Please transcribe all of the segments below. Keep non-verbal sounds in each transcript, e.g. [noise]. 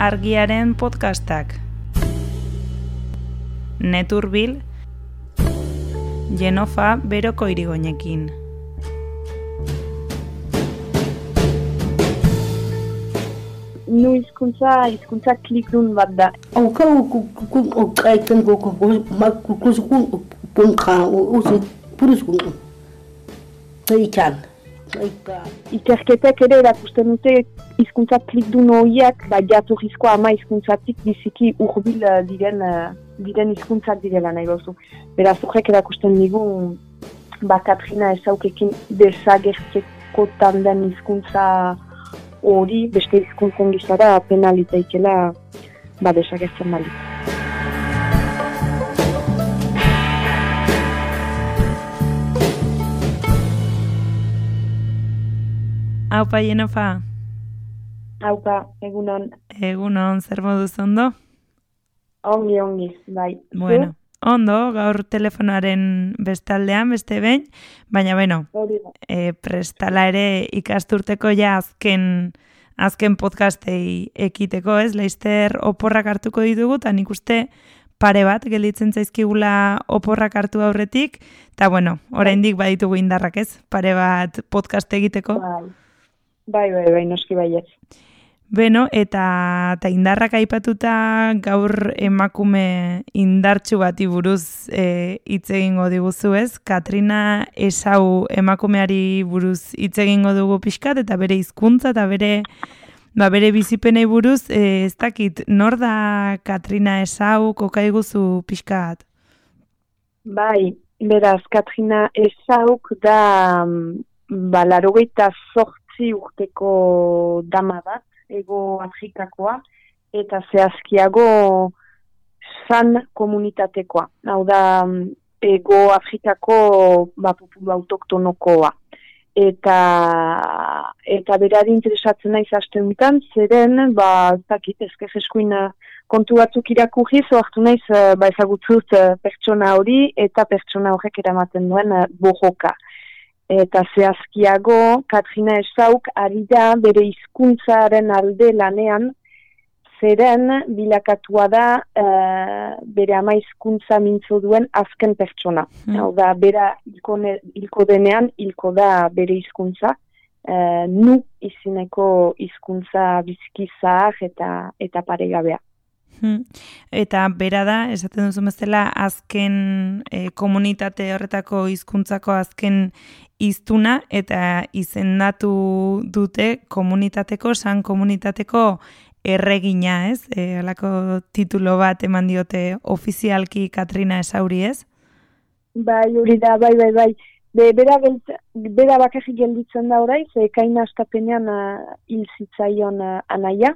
argiaren podcastak. Neturbil, Genofa beroko irigoinekin. Nu hizkuntza hizkuntza klikdun bat da. Auka ukaitzen goko makukuskun punka uzi puruskun. Zaikan. Ikerketek ere erakusten dute hizkuntza klikdun horiek ba, jatorrizko ama hizkuntzatik biziki urbil eh, diren uh, diren hizkuntzak direla nahi gozu. Beraz, horrek erakusten digu ba, Katrina ezaukekin desagertzeko tanden hizkuntza hori beste hizkuntzen gizara penalitaikela ba, desagertzen bali. Haupa, Jenofa. Haupa, egunon. Egunon, zer moduz ondo? Ongi, ongi, bai. Bueno, ondo, gaur telefonoaren bestaldean, beste behin, baina, bueno, e, prestala ere ikasturteko ja azken azken podcastei ekiteko, ez? Leister oporrak hartuko ditugu, eta nik uste pare bat gelditzen zaizkigula oporrak hartu aurretik, eta bueno, oraindik baditugu indarrak, ez? Pare bat podcast egiteko. Bai. Bai, bai, bai, noski baiet. Beno, eta, eta indarrak aipatuta gaur emakume indartsu bati buruz e, hitz egingo diguzu ez? Katrina Esau emakumeari buruz hitz egingo dugu pixkat, eta bere hizkuntza eta bere, ba, bere bizipenei buruz, e, ez dakit, nor da Katrina Esau kokaiguzu pixkat? Bai, beraz, Katrina Esauk da, mm, ba, larogeita sortzi urteko dama bat, ego Afrikakoa, eta zehazkiago san komunitatekoa. Hau da, mm, ego Afrikako ba, populu autoktonokoa. Eta, eta berari interesatzen naiz aste honetan, zeren, ba, ez dakit, ezkez eskuin eh, kontu batzuk irakurri, zo hartu naiz, eh, ba, ezagutzut eh, pertsona hori, eta pertsona horrek eramaten duen eh, bojoka. Eta zehazkiago, Katrina Esauk ari da bere hizkuntzaren alde lanean, zeren bilakatua da eh, bere ama hizkuntza mintzo duen azken pertsona. Hmm. Hau da, bera hilko, ne- hilko denean, hilko da bere hizkuntza, eh, nu izineko hizkuntza biziki zahar eta, eta paregabea. Eta bera da, esaten duzu bezala, azken e, komunitate horretako hizkuntzako azken hiztuna eta izendatu dute komunitateko, san komunitateko erregina, ez? E, alako titulo bat eman diote ofizialki Katrina Esauri, ez? Bai, hori da, bai, bai, bai. Be, bera, gelt, bera bakarrik gelditzen da orai, ze kaina astapenean uh, hil zitzaion uh, anaia,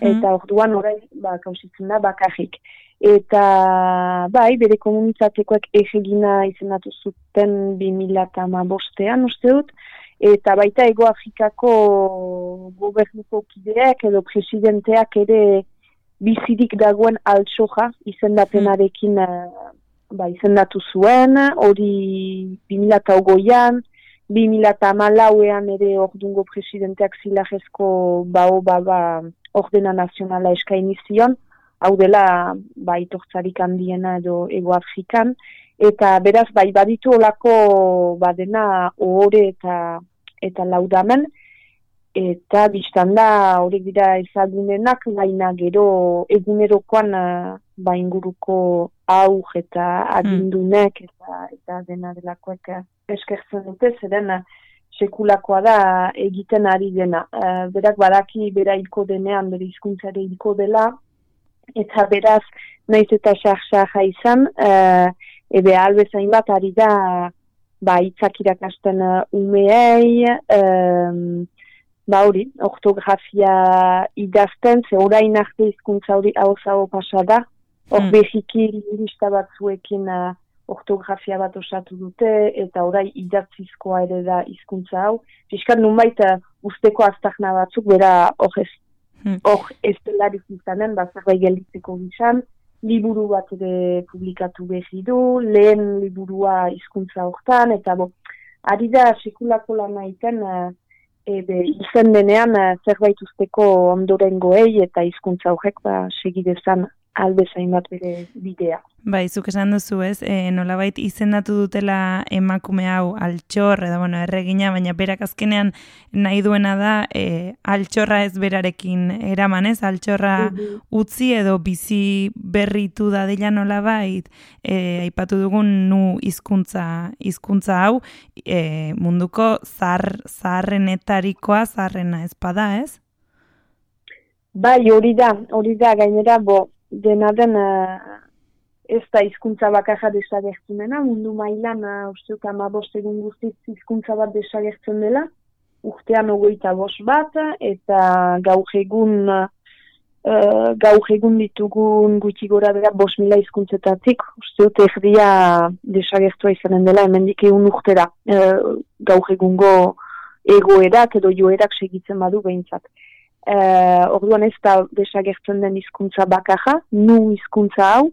eta orduan orain ba, kausitzen da bakarrik. Eta bai, bere komunitatekoek egegina izendatu zuten 2008an uste dut, eta baita Ego Afrikako gobernuko kideak edo presidenteak ere bizirik dagoen altsoja izendapenarekin eh, ba, izendatu zuen, hori 2008an, 2008an ere ordungo presidenteak zilajezko bao baba ordena nazionala eskaini zion, hau dela ba, itortzarik handiena edo Ego Afrikan, eta beraz bai baditu olako badena ohore eta eta laudamen, eta biztan da horiek dira ezagunenak, baina gero egunerokoan eh, ba inguruko aur eta agindunek eta, eta dena delakoek eh, eskertzen dute, zeren eh, sekulakoa da egiten ari dena. Eh, berak badaki bera hilko denean, bere hizkuntzare hilko dela, eta beraz, naiz eta xar-xarra izan, uh, ebe albezain bat ari da, ba, itzak irakasten uh, umeei, um, ba hori, ortografia idazten, ze orain arte hizkuntza hori hau zau pasa da, hor Hmm. behiki lista batzuekin uh, ortografia bat osatu dute, eta orai idatzizkoa ere da hizkuntza hau. Fiskat nunbait uh, usteko aztarna batzuk, bera hor ez Hmm. hor ez delarik izanen, ba, zerbait gelditzeko gizan, liburu bat ere publikatu berri du, lehen liburua hizkuntza hortan, eta bo, ari da sekulako lana iten, eh, ebe izen denean uh, zerbait usteko ondorengoei eta hizkuntza horrek ba, segidezan albezain bat bere bidea. Bai, zuk esan duzu ez, e, nolabait izendatu dutela emakume hau altxor, edo bueno, erregina, baina berak azkenean nahi duena da e, altxorra ez berarekin eraman ez, altxorra mhm. utzi edo bizi berritu da dela nolabait, e, aipatu dugun nu hizkuntza hizkuntza hau, e, munduko zar, zarrenetarikoa zarrena ezpada ez? Bai, hori da, hori da, gainera, bo, dena den uh, ez da hizkuntza bakarra desagertzunena, mundu mailan uh, usteuk amabost egun guztiz hizkuntza bat desagertzen dela, urtean ogoita bos bat, eta gaur egun, uh, gaur egun ditugun gutxi gora bera bos mila hizkuntzetatik, usteut erdia desagertua izanen dela, hemen egun urtera, uh, gaur egungo egoerak edo joerak segitzen badu behintzat. Uh, orduan ez da desagertzen den hizkuntza bakarra, nu hizkuntza hau,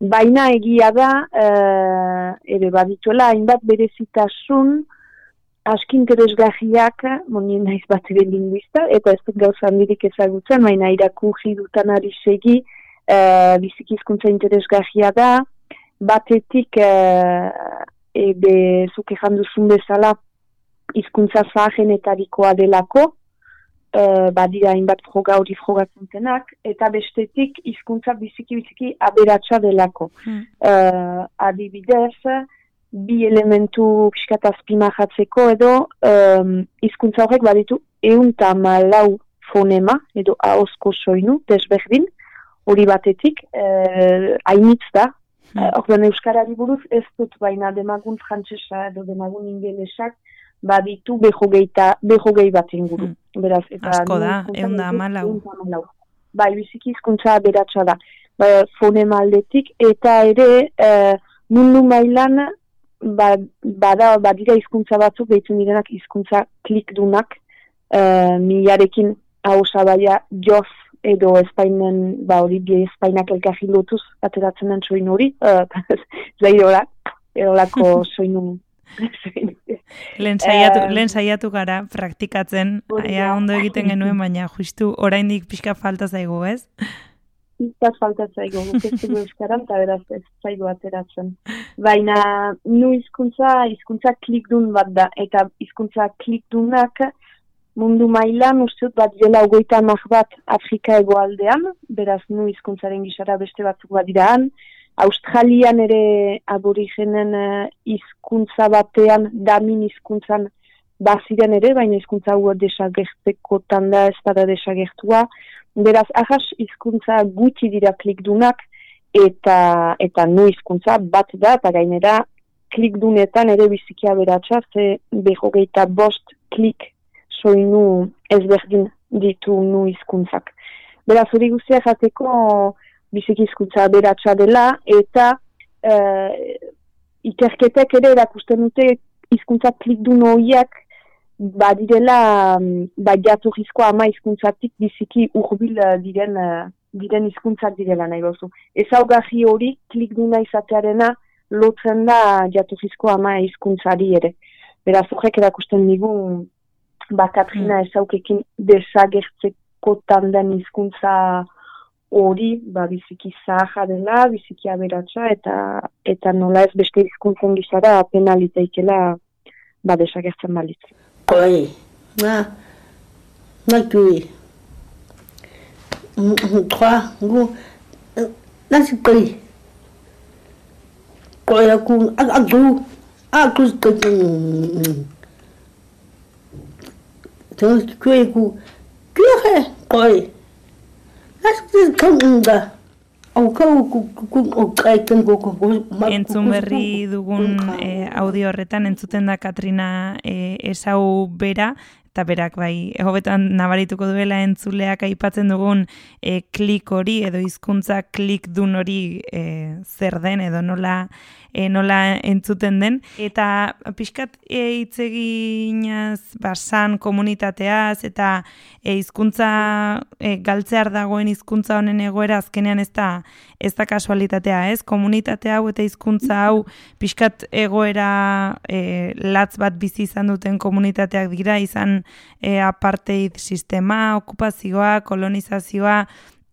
baina egia da, uh, ere badituela, hainbat berezitasun, aski interesgarriak, monien naiz bat ere lingüista, eta ez dut gauza handirik ezagutzen, baina irakurri dutan ari segi, uh, bizik hizkuntza interesgarria da, batetik, uh, ebe, zuke janduzun bezala, hizkuntza zahenetarikoa delako, uh, badira hainbat froga hori frogatzen zenak, eta bestetik hizkuntza biziki-biziki aberatsa delako. Hmm. Uh, adibidez, bi elementu piskat azpimahatzeko edo um, hizkuntza horrek baditu eunta malau fonema edo haozko soinu, desberdin, hori batetik, uh, hainitz da, hmm. uh, Euskarari buruz ez dut baina demagun frantzesa edo demagun ingelesak, baditu behogeita, behogei bat inguru. Hmm. Beraz, eta Asko da, egun da amalau. Bai, biziki izkuntza beratxa da. Ba, fonema aldetik, eta ere e, mundu mailan ba, bada, badira hizkuntza batzuk, behitzen direnak hizkuntza klikdunak, e, milarekin hau sabaia joz edo espainen, ba hori bi espainak elkarri lotuz, ateratzen den soin hori, e, [laughs] zairora, erolako [laughs] soinu Lehen saiatu, uh, lehen saiatu gara praktikatzen, aia ondo egiten genuen, baina justu oraindik pixka falta zaigu, ez? Pixka falta zaigu, gukestu euskaran, eta beraz ez zaigu ateratzen. Baina, nu izkuntza, izkuntza klikdun bat da, eta izkuntza klikdunak mundu mailan usteut bat dela ogoita bat Afrika egoaldean, beraz nu izkuntzaren gisara beste batzuk bat diraan, Australian ere aborigenen uh, hizkuntza batean, damin hizkuntzan baziren ere, baina hizkuntza hau desagertzeko tanda ez da desagertua. Beraz, ahas hizkuntza gutxi dira klikdunak eta eta nu hizkuntza bat da, eta gainera klikdunetan ere bizikia beratxa, ze behogeita bost klik soinu ezberdin ditu nu hizkuntzak. Beraz, hori guztia jateko bizikizkuntza beratsa dela, eta uh, ikerketek ere erakusten dute hizkuntza klikdun horiak badirela um, ba jatorrizko ama hizkuntzatik biziki urbil uh, diren uh, diren hizkuntzak direla nahi gozu. Ez hori klikduna izatearena lotzen da jatorrizko ama hizkuntzari ere. Beraz, horrek erakusten digu ba Katrina mm. ezaukekin desagertzeko den hizkuntza hori ba, biziki zaha dela, biziki aberatsa, eta eta nola ez beste hizkuntzen gizara penaliteikela ba, desagertzen balitz. Koi, na, na kui, kwa, gu, nasi koi, koi aku, aku, aku, Terus kue ku, kue he, koi, Entzun berri dugun eh, audio horretan entzuten da Katrina eh, esau bera, eta berak bai, hobetan nabarituko duela entzuleak aipatzen dugun eh, klik hori edo hizkuntza klik dun hori eh, zer den edo nola e, nola entzuten den. Eta pixkat e, itzeginaz basan komunitateaz eta e, hizkuntza e, galtzear dagoen hizkuntza honen egoera azkenean ez da, ez da kasualitatea, ez? Komunitate hau eta hizkuntza hau pixkat egoera e, latz bat bizi izan duten komunitateak dira, izan e, apartheid sistema, okupazioa, kolonizazioa,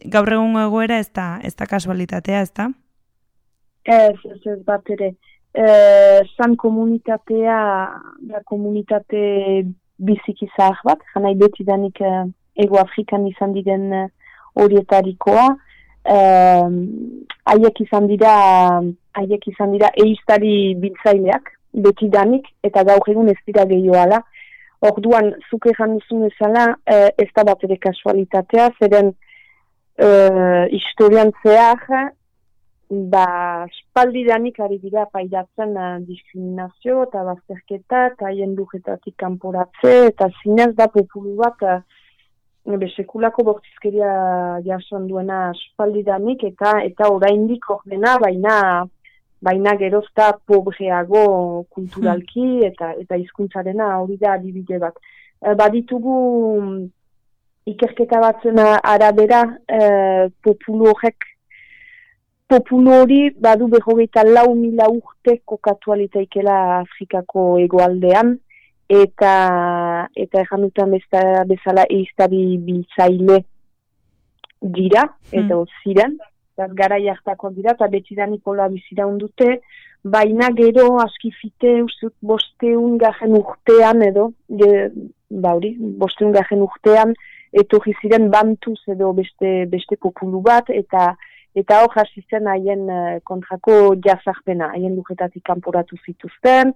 gaur egun egoera ez da, ez da kasualitatea, ez da? Ez, ez, ez bat ere. E, san komunitatea, da komunitate biziki zahar bat, janai beti danik e, ego Afrikan izan diren e, haiek izan dira haiek izan dira eiztari biltzaileak, beti danik, eta gaur egun ez dira gehioala. Orduan, zuke ejan duzun ezala, ez da bat ere kasualitatea, zeren uh, historian zehar, ba, spaldi danik ari dira paidatzen uh, diskriminazio eta bazterketa eta haien dujetatik kanporatze eta zinez da populu bat uh, sekulako bortizkeria jason duena spaldi danik eta eta oraindik ordena baina baina gerozta pobreago kulturalki hmm. eta eta hizkuntzarena hori da adibide bat. baditugu ikerketa batzen arabera e, populu horrek populu hori badu behogeita lau mila urte kokatu alitaikela Afrikako egoaldean eta eta erranutan bezala biltzaile dira eta hmm. ziren. Gara jartako dira eta betidan ikola bizira undute baina gero askifite usut bosteun garen urtean edo bauri, bosteun garen urtean etorri ziren bantuz edo beste, beste populu bat, eta eta hor hasi zen haien uh, kontrako jazarpena, haien lujetatik kanporatu zituzten,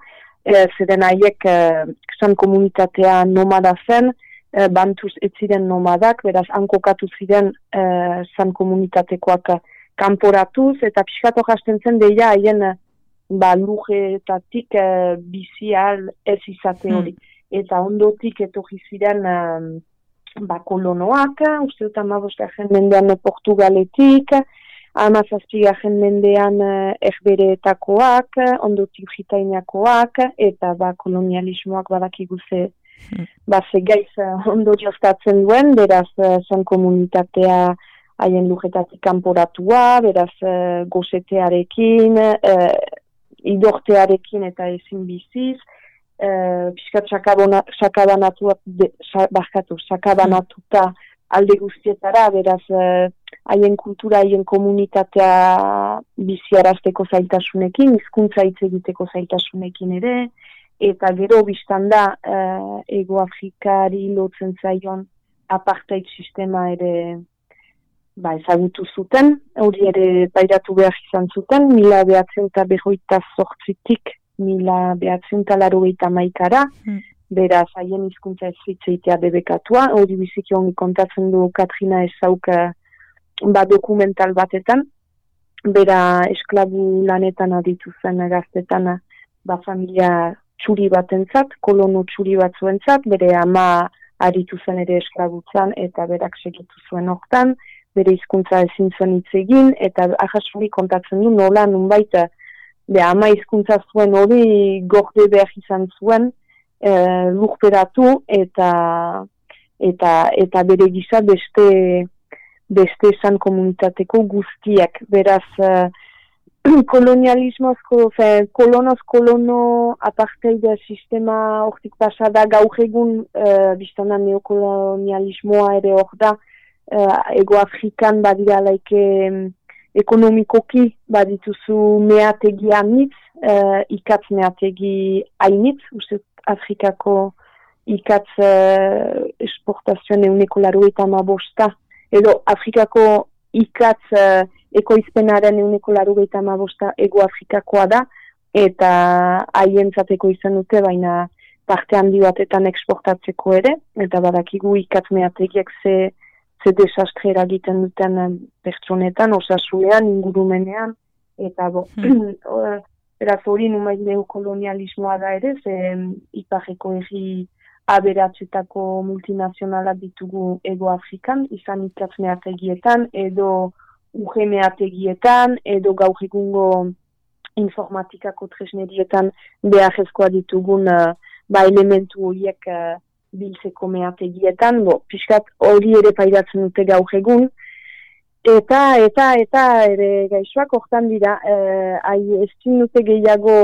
e, zeren haiek uh, zan komunitatea nomada zen, uh, bantuz ez ziren nomadak, beraz hankokatu ziren uh, zan komunitatekoak kanporatuz, eta pixkato jasten zen deia haien uh, ba, lujetatik uh, bizial ez izate hmm. hori. Eta ondotik etorri ziren ba, kolonoak, uste dut amabostajen mendean Portugaletik, amazazpigajen mendean erbereetakoak, ondotik jitainakoak, eta ba, kolonialismoak badakigu ze, hmm. ba, ze gaiz ondo joztatzen duen, beraz zen komunitatea haien lujetatik kanporatua, beraz gozetearekin, idortearekin eta ezin biziz, Eh, piskat sakabanatuak barkatu, sakabanatuta alde guztietara, beraz eh, haien kultura, haien komunitatea biziarazteko zaitasunekin, hizkuntza hitz egiteko zaitasunekin ere, eta gero biztan da uh, ego Afrikari lotzen zaion apartheid sistema ere ba, ezagutu zuten, hori ere pairatu behar izan zuten, mila behatzen eta behoita sortzitik mila behatzen eta maikara, hmm. beraz, haien izkuntza ez zitzeitea bebekatua, hori biziki ongi kontatzen du Katrina ezauk ba dokumental batetan, bera esklabu lanetan aditu zen gaztetan, ba familia txuri batentzat, kolono txuri bat zuentzat, bere ama aritu zen ere esklabutzan eta berak segitu zuen hortan, bere hizkuntza ezin zuen hitz egin eta ahasuri kontatzen du nola nunbait be ama hizkuntza zuen hori gorde behar izan zuen e, lurperatu eta eta eta bere gisa beste beste esan komunitateko guztiak. Beraz uh, [clears throat] kolonialismozko fe, kolonoz kolono apartheid sistema hortik pasada gaur egun uh, biztana neokolonialismoa ere hor da. Uh, ego afrikan badira laike ekonomikoki badituzu meategi anitz, uh, ikatz meategi hainitz, uste Afrikako ikatz uh, esportazioan euneko laro eta edo Afrikako ikatz uh, ekoizpenaren euneko laro eta mabosta ego Afrikakoa da, eta haien zateko izan dute, baina parte handi batetan eksportatzeko ere, eta badakigu ikatz meategiak ze ze desastre eragiten duten eh, pertsonetan, osasunean, ingurumenean, eta bo, hmm. [clears throat] eraz hori numaiz kolonialismoa da ere, ze ipareko egi aberatzetako multinazionalak ditugu ego Afrikan, izan ikatzmeategietan, edo ugemeategietan, edo gaur egungo informatikako tresnerietan behar ditugun uh, ba elementu horiek uh, biltzeko meategietan, bo, pixkat hori ere pairatzen dute gaur egun, eta, eta, eta, ere gaixoak hortan dira, eh, ai, ez dute gehiago,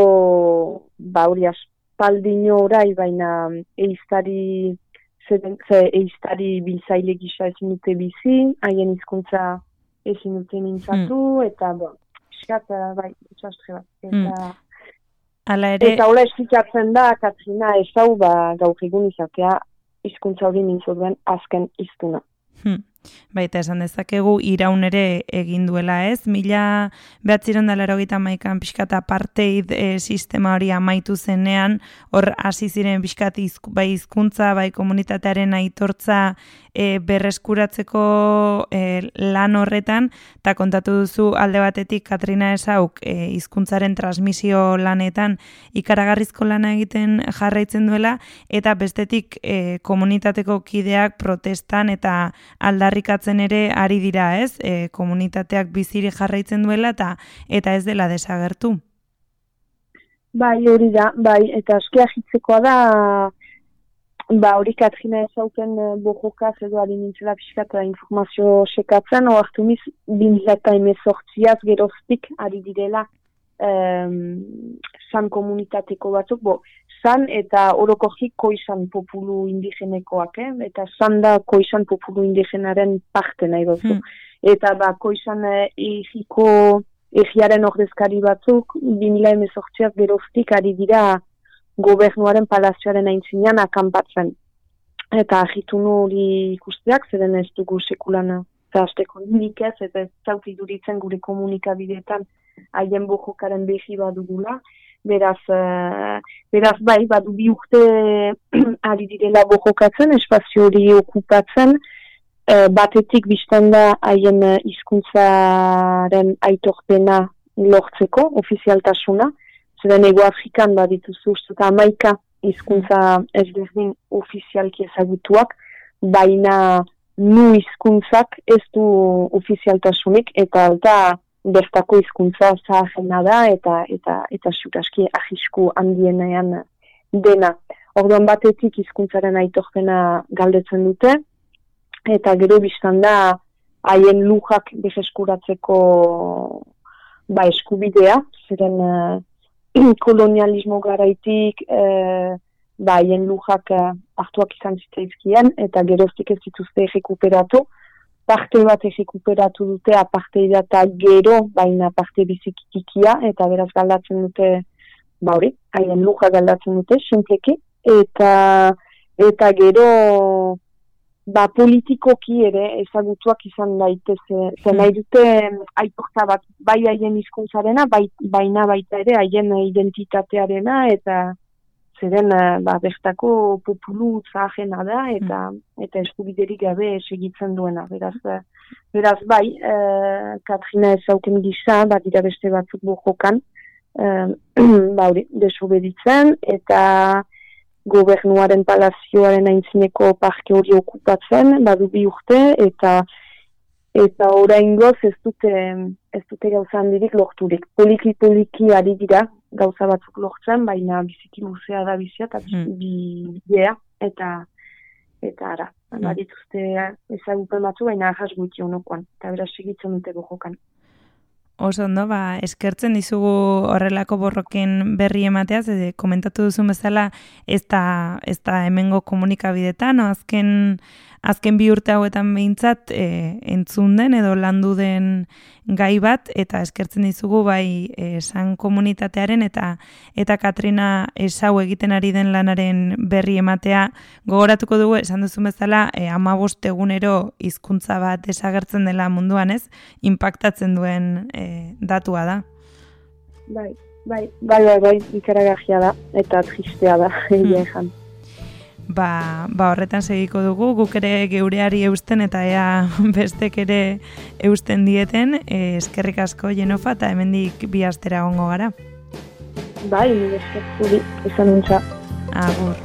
ba, hori aspaldino orai, baina eiztari zeren, ze eiztari biltzaile gisa ezin dute bizi, haien hizkuntza ezin dute mintzatu, eta, bo, piskat, eh, bai, itxastre bat. Eta, Hala ere, eta hola esplikatzen da, Katrina, esau, ba, gaur egun izatea, hizkuntza hori mintzu duen azken hiztuna. Hmm. Baita esan dezakegu iraun ere egin duela ez, mila behatziron da laro gita maikan pixkata parteid e, sistema hori amaitu zenean, hor hasi ziren pixkat izk, bai hizkuntza bai komunitatearen aitortza e, berreskuratzeko e, lan horretan, eta kontatu duzu alde batetik Katrina Esauk e, hizkuntzaren transmisio lanetan ikaragarrizko lana egiten jarraitzen duela, eta bestetik e, komunitateko kideak protestan eta aldarrikatzen ere ari dira, ez? E, komunitateak biziri jarraitzen duela eta eta ez dela desagertu. Bai, hori da, bai, eta askia jitzekoa da, ba, hori Katrina ezauken uh, bojokaz edo ari nintzela pixkata informazio sekatzen, oartu miz, binzeta emezortziaz geroztik ari direla um, san komunitateko batzuk, bo, san eta orokorki koizan populu indigenekoak, eh? eta san da koizan populu indigenaren parte nahi duzu. Hmm. Eta ba, koizan eh, egiko egiaren ordezkari batzuk, 2000 emezortziaz geroztik ari dira gobernuaren palazioaren aintzinean akanpatzen. Eta agitu hori ikusteak, zeren ez dugu sekulana zehazteko nik ez, eta ez zauti duritzen gure komunikabideetan haien bojokaren behi badugula. Beraz, eh, beraz bai, badu bi urte [clears throat] ari direla bojokatzen, espazio hori okupatzen, eh, batetik biztan da haien eh, hizkuntzaren aitorpena lortzeko, ofizialtasuna, zeren ego Afrikan badituzu uste eta amaika hizkuntza ezberdin ofizialki ezagutuak, baina nu hizkuntzak ez du ofizialtasunik, eta da bertako hizkuntza zaharrena da, eta eta eta xutaski ahisku handienean dena. Orduan batetik hizkuntzaren aitorpena galdetzen dute, eta gero biztan da haien lujak bezeskuratzeko ba, eskubidea, ziren uh, [clears throat] kolonialismo garaitik uh, ba, haien lujak uh, hartuak izan zitzaizkien, eta geroztik ez dituzte rekuperatu, parte bat rekuperatu dute aparte eta gero, baina parte bizikikia, eta beraz galdatzen dute, ba hori, haien luja galdatzen dute, simpleki, eta eta gero ba, politikoki ere ezagutuak izan daiteze. Zer nahi dute aitorta bat bai haien hizkuntzarena, bai, baina baita ere haien identitatearena eta zeren ba, bertako populu zahena da eta eta eskubiderik gabe segitzen duena. Beraz, beraz bai, e, Katrina ezauken gisa, bat dira beste batzuk bojokan, e, [clears throat] ba, desobeditzen eta gobernuaren palazioaren aintzineko parke hori okupatzen, badu bi urte, eta eta orain goz ez dute, ez dute gauza handirik lorturik. Poliki poliki ari dira gauza batzuk lortzen, baina biziki luzea da bizia, eta Hmm. bidea, eta eta ara, Hmm. badituzte ezagupen batzu, baina ahas gutxi honokoan, eta beraz segitzen dute gojokan. Oso ondo, ba, eskertzen dizugu horrelako borroken berri ematea, ze komentatu duzu bezala ez da, ez da hemengo komunikabidetan, no? azken, azken bi urte hauetan behintzat e, entzun den edo landu den gai bat, eta eskertzen dizugu bai e, san komunitatearen eta eta Katrina esau egiten ari den lanaren berri ematea gogoratuko dugu, esan duzu bezala, e, amabost egunero hizkuntza bat desagertzen dela munduan ez, impactatzen duen e, datua da. Bai, bai, bai, bai, bai, ikaragarria da, eta tristea da, [laughs] egia ejan. Ba, ba horretan segiko dugu, guk ere geureari eusten eta ea [laughs] bestek ere eusten dieten, e, eskerrik asko jenofa eta hemendik bi astera gongo gara. Bai, esker, zuri, izan nuntza. Agur.